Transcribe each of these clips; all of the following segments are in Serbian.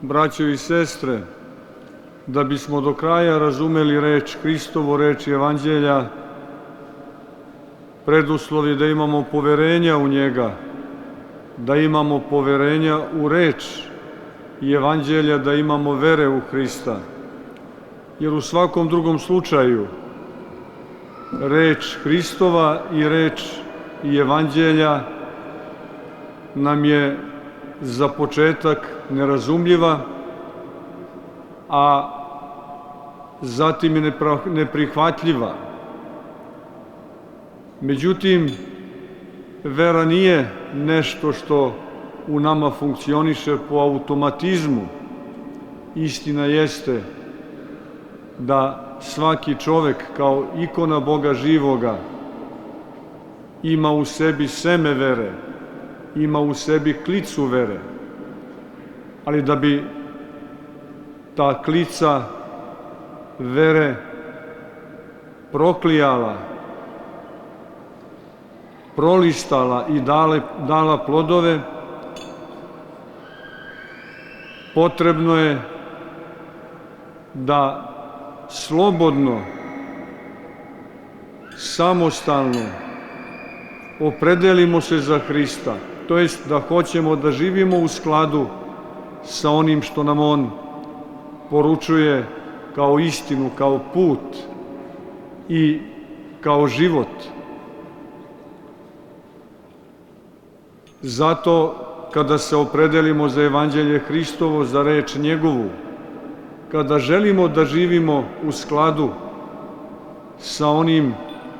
braćo i sestre, da bismo do kraja razumeli reč Hristovo, reč Evanđelja, preduslov je da imamo poverenja u njega, da imamo poverenja u reč i Evanđelja, da imamo vere u Hrista. Jer u svakom drugom slučaju reč Hristova i reč i Evanđelja nam je za početak nerazumljiva, a zatim je neprihvatljiva. Međutim, vera nije nešto što u nama funkcioniše po automatizmu. Istina jeste da svaki čovek kao ikona Boga živoga ima u sebi seme vere, ima u sebi klicu vere, ali da bi ta klica vere proklijala, prolistala i dale, dala plodove, potrebno je da slobodno, samostalno opredelimo se za Hrista, to jest da hoćemo da živimo u skladu sa onim što nam On poručuje kao istinu, kao put i kao život. Zato kada se opredelimo za evanđelje Hristovo, za reč njegovu, kada želimo da živimo u skladu sa onim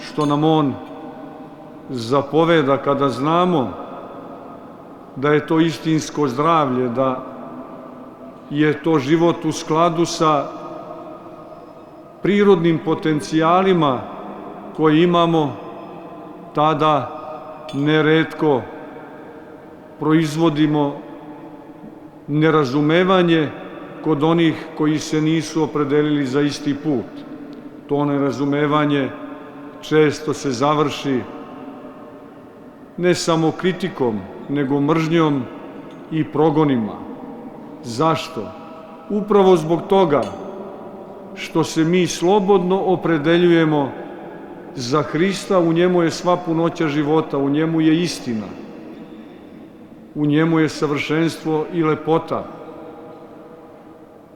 što nam On zapoveda, kada znamo da je to istinsko zdravlje, da je to život u skladu sa prirodnim potencijalima koje imamo, tada neretko proizvodimo nerazumevanje kod onih koji se nisu opredelili za isti put. To nerazumevanje često se završi ne samo kritikom, nego mržnjom i progonima. Zašto? Upravo zbog toga što se mi slobodno opredeljujemo za Hrista, u njemu je sva punoća života, u njemu je istina, u njemu je savršenstvo i lepota.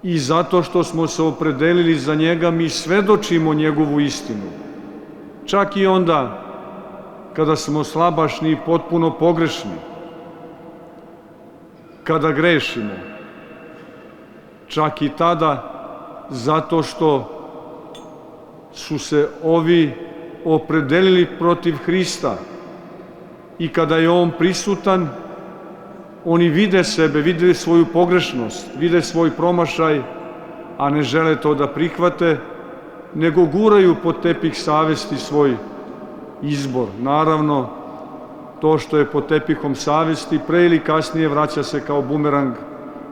I zato što smo se opredelili za njega, mi svedočimo njegovu istinu. Čak i onda kada smo slabašni i potpuno pogrešni, kada grešimo, čak i tada zato što su se ovi opredelili protiv Hrista. I kada je On prisutan, oni vide sebe, vide svoju pogrešnost, vide svoj promašaj, a ne žele to da prihvate, nego guraju pod tepih savesti svoj izbor. Naravno, to što je pod tepihom savesti pre ili kasnije vraća se kao bumerang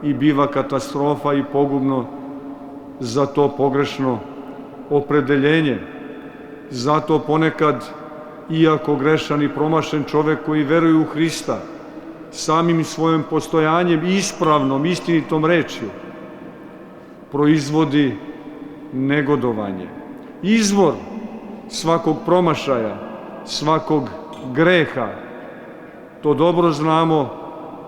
i biva katastrofa i pogubno za to pogrešno opredeljenje. Zato ponekad, iako grešan i promašen čovek koji veruje u Hrista, samim svojim postojanjem ispravnom, istinitom rečju, proizvodi negodovanje. Izvor svakog promašaja, svakog greha, to dobro znamo,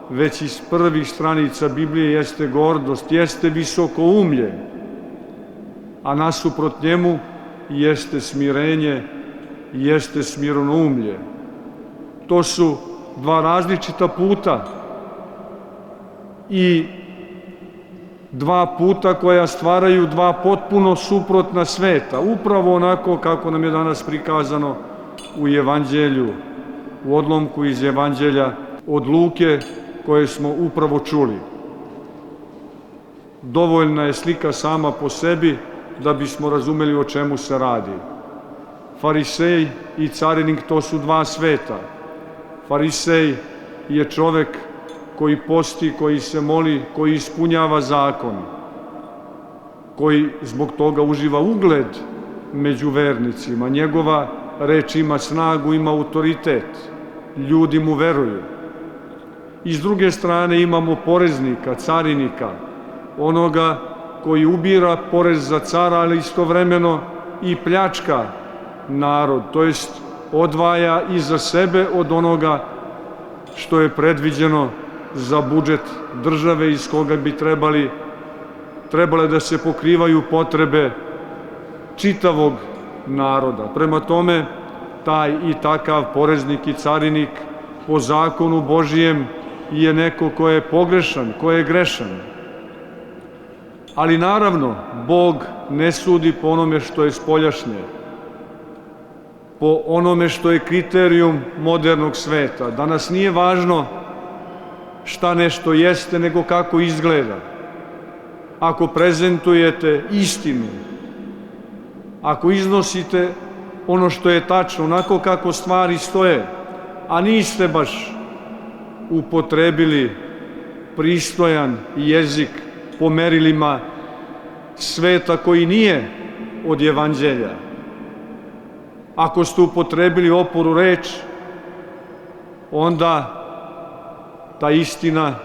već iz prvih stranica Biblije jeste gordost, jeste visoko umlje, a nasuprot njemu jeste smirenje, jeste smironoumlje. To su dva različita puta i dva puta koja stvaraju dva potpuno suprotna sveta, upravo onako kako nam je danas prikazano u Evanđelju, u odlomku iz Evanđelja od Luke koje smo upravo čuli. Dovoljna je slika sama po sebi da bismo razumeli o čemu se radi. Farisej i carinik to su dva sveta. Farisej je čovek koji posti, koji se moli, koji ispunjava zakon, koji zbog toga uživa ugled među vernicima. Njegova reč ima snagu, ima autoritet. Ljudi mu veruju. I s druge strane imamo poreznika, carinika, onoga koji ubira porez za cara, ali istovremeno i pljačka narod, to jest odvaja i za sebe od onoga što je predviđeno za budžet države iz koga bi trebali trebale da se pokrivaju potrebe čitavog naroda. Prema tome, taj i takav poreznik i carinik po zakonu Božijem je neko ko je pogrešan, ko je grešan. Ali naravno, Bog ne sudi po onome što je spoljašnje, po onome što je kriterijum modernog sveta. Danas nije važno šta nešto jeste, nego kako izgleda. Ako prezentujete istinu, ako iznosite ono što je tačno, onako kako stvari stoje, a niste baš upotrebili pristojan jezik po merilima sveta koji nije od evanđelja. Ako ste upotrebili oporu reč, onda ta istina,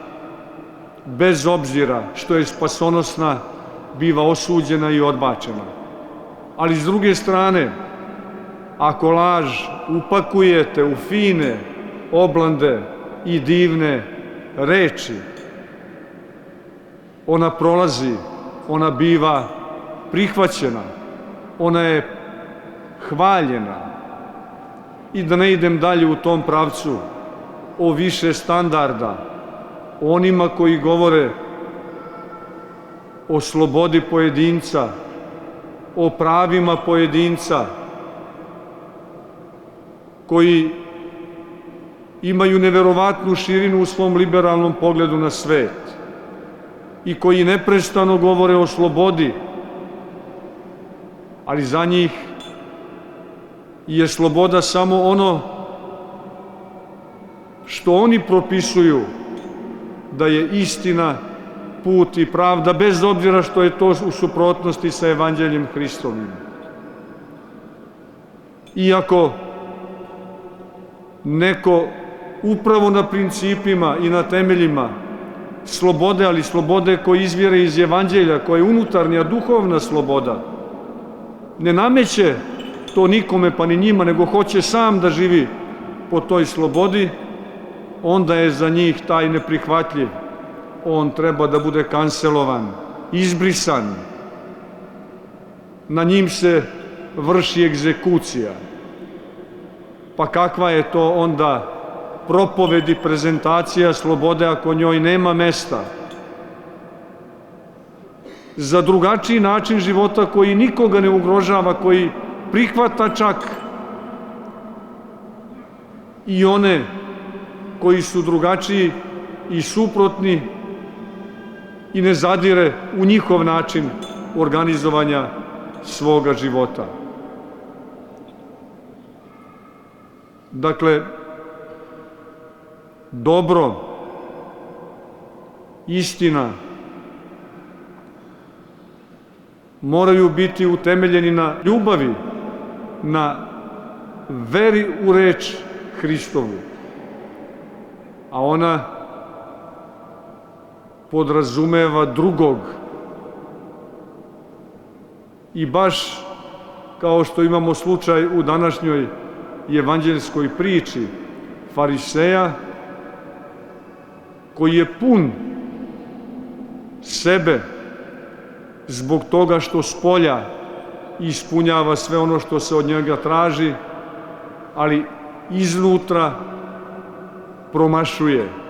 bez obzira što je spasonosna, biva osuđena i odbačena. Ali s druge strane, ako laž upakujete u fine oblande i divne reči, ona prolazi, ona biva prihvaćena, ona je hvaljena. I da ne idem dalje u tom pravcu, o više standarda, onima koji govore o slobodi pojedinca, o pravima pojedinca, koji imaju neverovatnu širinu u svom liberalnom pogledu na svet i koji neprestano govore o slobodi, ali za njih je sloboda samo ono što oni propisuju da je istina, put i pravda, bez obzira što je to u suprotnosti sa Evanđeljem Hristovim. Iako neko upravo na principima i na temeljima slobode, ali slobode koje izvjere iz Evanđelja, koja je unutarnja, duhovna sloboda, ne nameće to nikome pa ni njima, nego hoće sam da živi po toj slobodi, onda je za njih taj neprihvatljiv. On treba da bude kancelovan, izbrisan. Na njim se vrši egzekucija. Pa kakva je to onda propoved i prezentacija slobode ako njoj nema mesta? Za drugačiji način života koji nikoga ne ugrožava, koji prihvata čak i one koji su drugačiji i suprotni i ne zadire u njihov način organizovanja svoga života. Dakle, dobro, istina, moraju biti utemeljeni na ljubavi, na veri u reč Hristovu. A ona podrazumeva drugog. I baš kao što imamo slučaj u današnjoj evanđelskoj priči fariseja koji je pun sebe zbog toga što spolja ispunjava sve ono što se od njega traži, ali iznutra promašuje,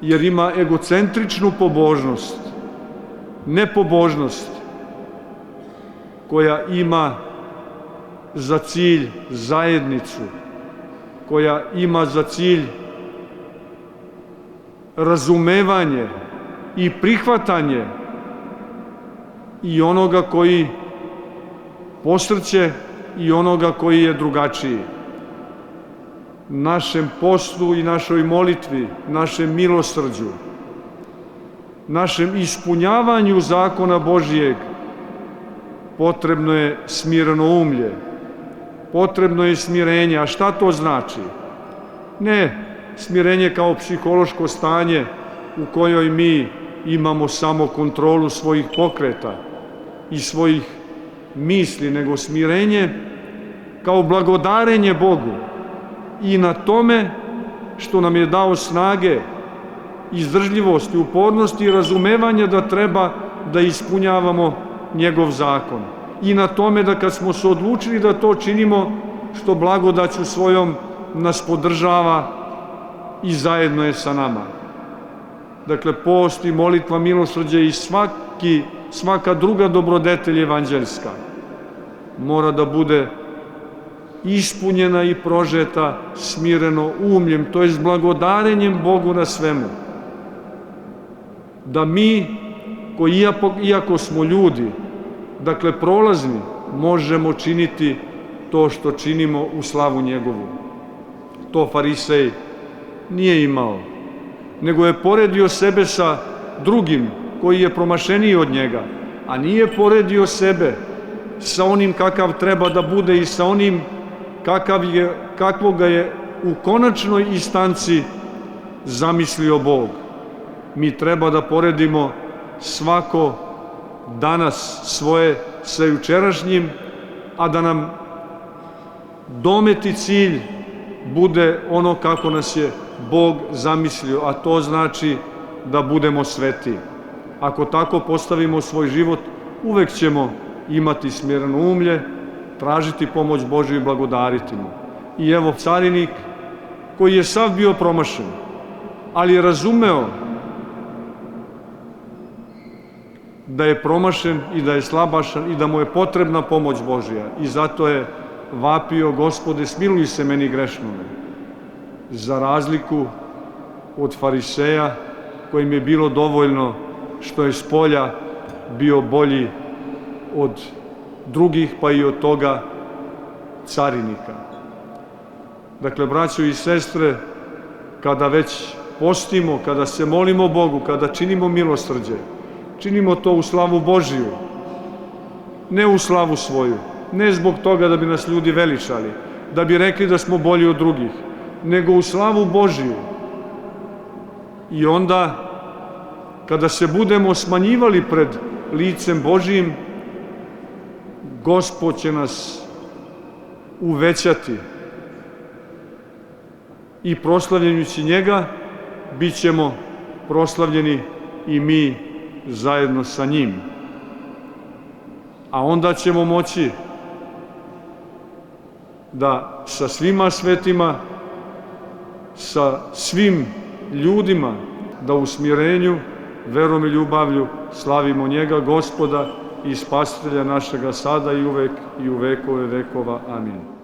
jer ima egocentričnu pobožnost, nepobožnost, koja ima za cilj zajednicu, koja ima za cilj razumevanje i prihvatanje i onoga koji posrće i onoga koji je drugačiji. Našem poslu i našoj molitvi, našem milosrđu, našem ispunjavanju zakona Božijeg potrebno je smireno umlje, potrebno je smirenje. A šta to znači? Ne smirenje kao psihološko stanje u kojoj mi imamo samo kontrolu svojih pokreta i svojih misli, nego smirenje kao blagodarenje Bogu i na tome što nam je dao snage, izdržljivosti, upornosti i razumevanja da treba da ispunjavamo njegov zakon. I na tome da kad smo se odlučili da to činimo, što blagodaću svojom nas podržava i zajedno je sa nama. Dakle, post i molitva milosrđe i svaki, svaka druga dobrodetelj evanđelska mora da bude ispunjena i prožeta smireno umljem, to je s blagodarenjem Bogu na svemu. Da mi, koji iako, smo ljudi, dakle prolazni, možemo činiti to što činimo u slavu njegovu. To farisej nije imao, nego je poredio sebe sa drugim koji je promašeniji od njega, a nije poredio sebe sa onim kakav treba da bude i sa onim kakav je, kakvoga je u konačnoj instanci zamislio Bog. Mi treba da poredimo svako danas svoje sa jučerašnjim, a da nam dometi cilj bude ono kako nas je Bog zamislio, a to znači da budemo sveti. Ako tako postavimo svoj život, uvek ćemo imati smjereno umlje, tražiti pomoć Božju i blagodariti mu. I evo carinik koji je sav bio promašen, ali je razumeo da je promašen i da je slabašan i da mu je potrebna pomoć Božja. I zato je vapio, gospode, smiluj se meni grešnome. Za razliku od fariseja, kojim je bilo dovoljno što je s bio bolji od drugih, pa i od toga carinika. Dakle, braćo i sestre, kada već postimo, kada se molimo Bogu, kada činimo milosrđe, činimo to u slavu Božiju, ne u slavu svoju, ne zbog toga da bi nas ljudi veličali, da bi rekli da smo bolji od drugih, nego u slavu Božiju. I onda, kada se budemo smanjivali pred licem Božijim, Gospod će nas uvećati i proslavljenjući njega bit ćemo proslavljeni i mi zajedno sa njim. A onda ćemo moći da sa svima svetima, sa svim ljudima, da u smirenju, verom i ljubavlju slavimo njega, gospoda, i spasitelja našega sada i uvek i u vekove vekova. Amin.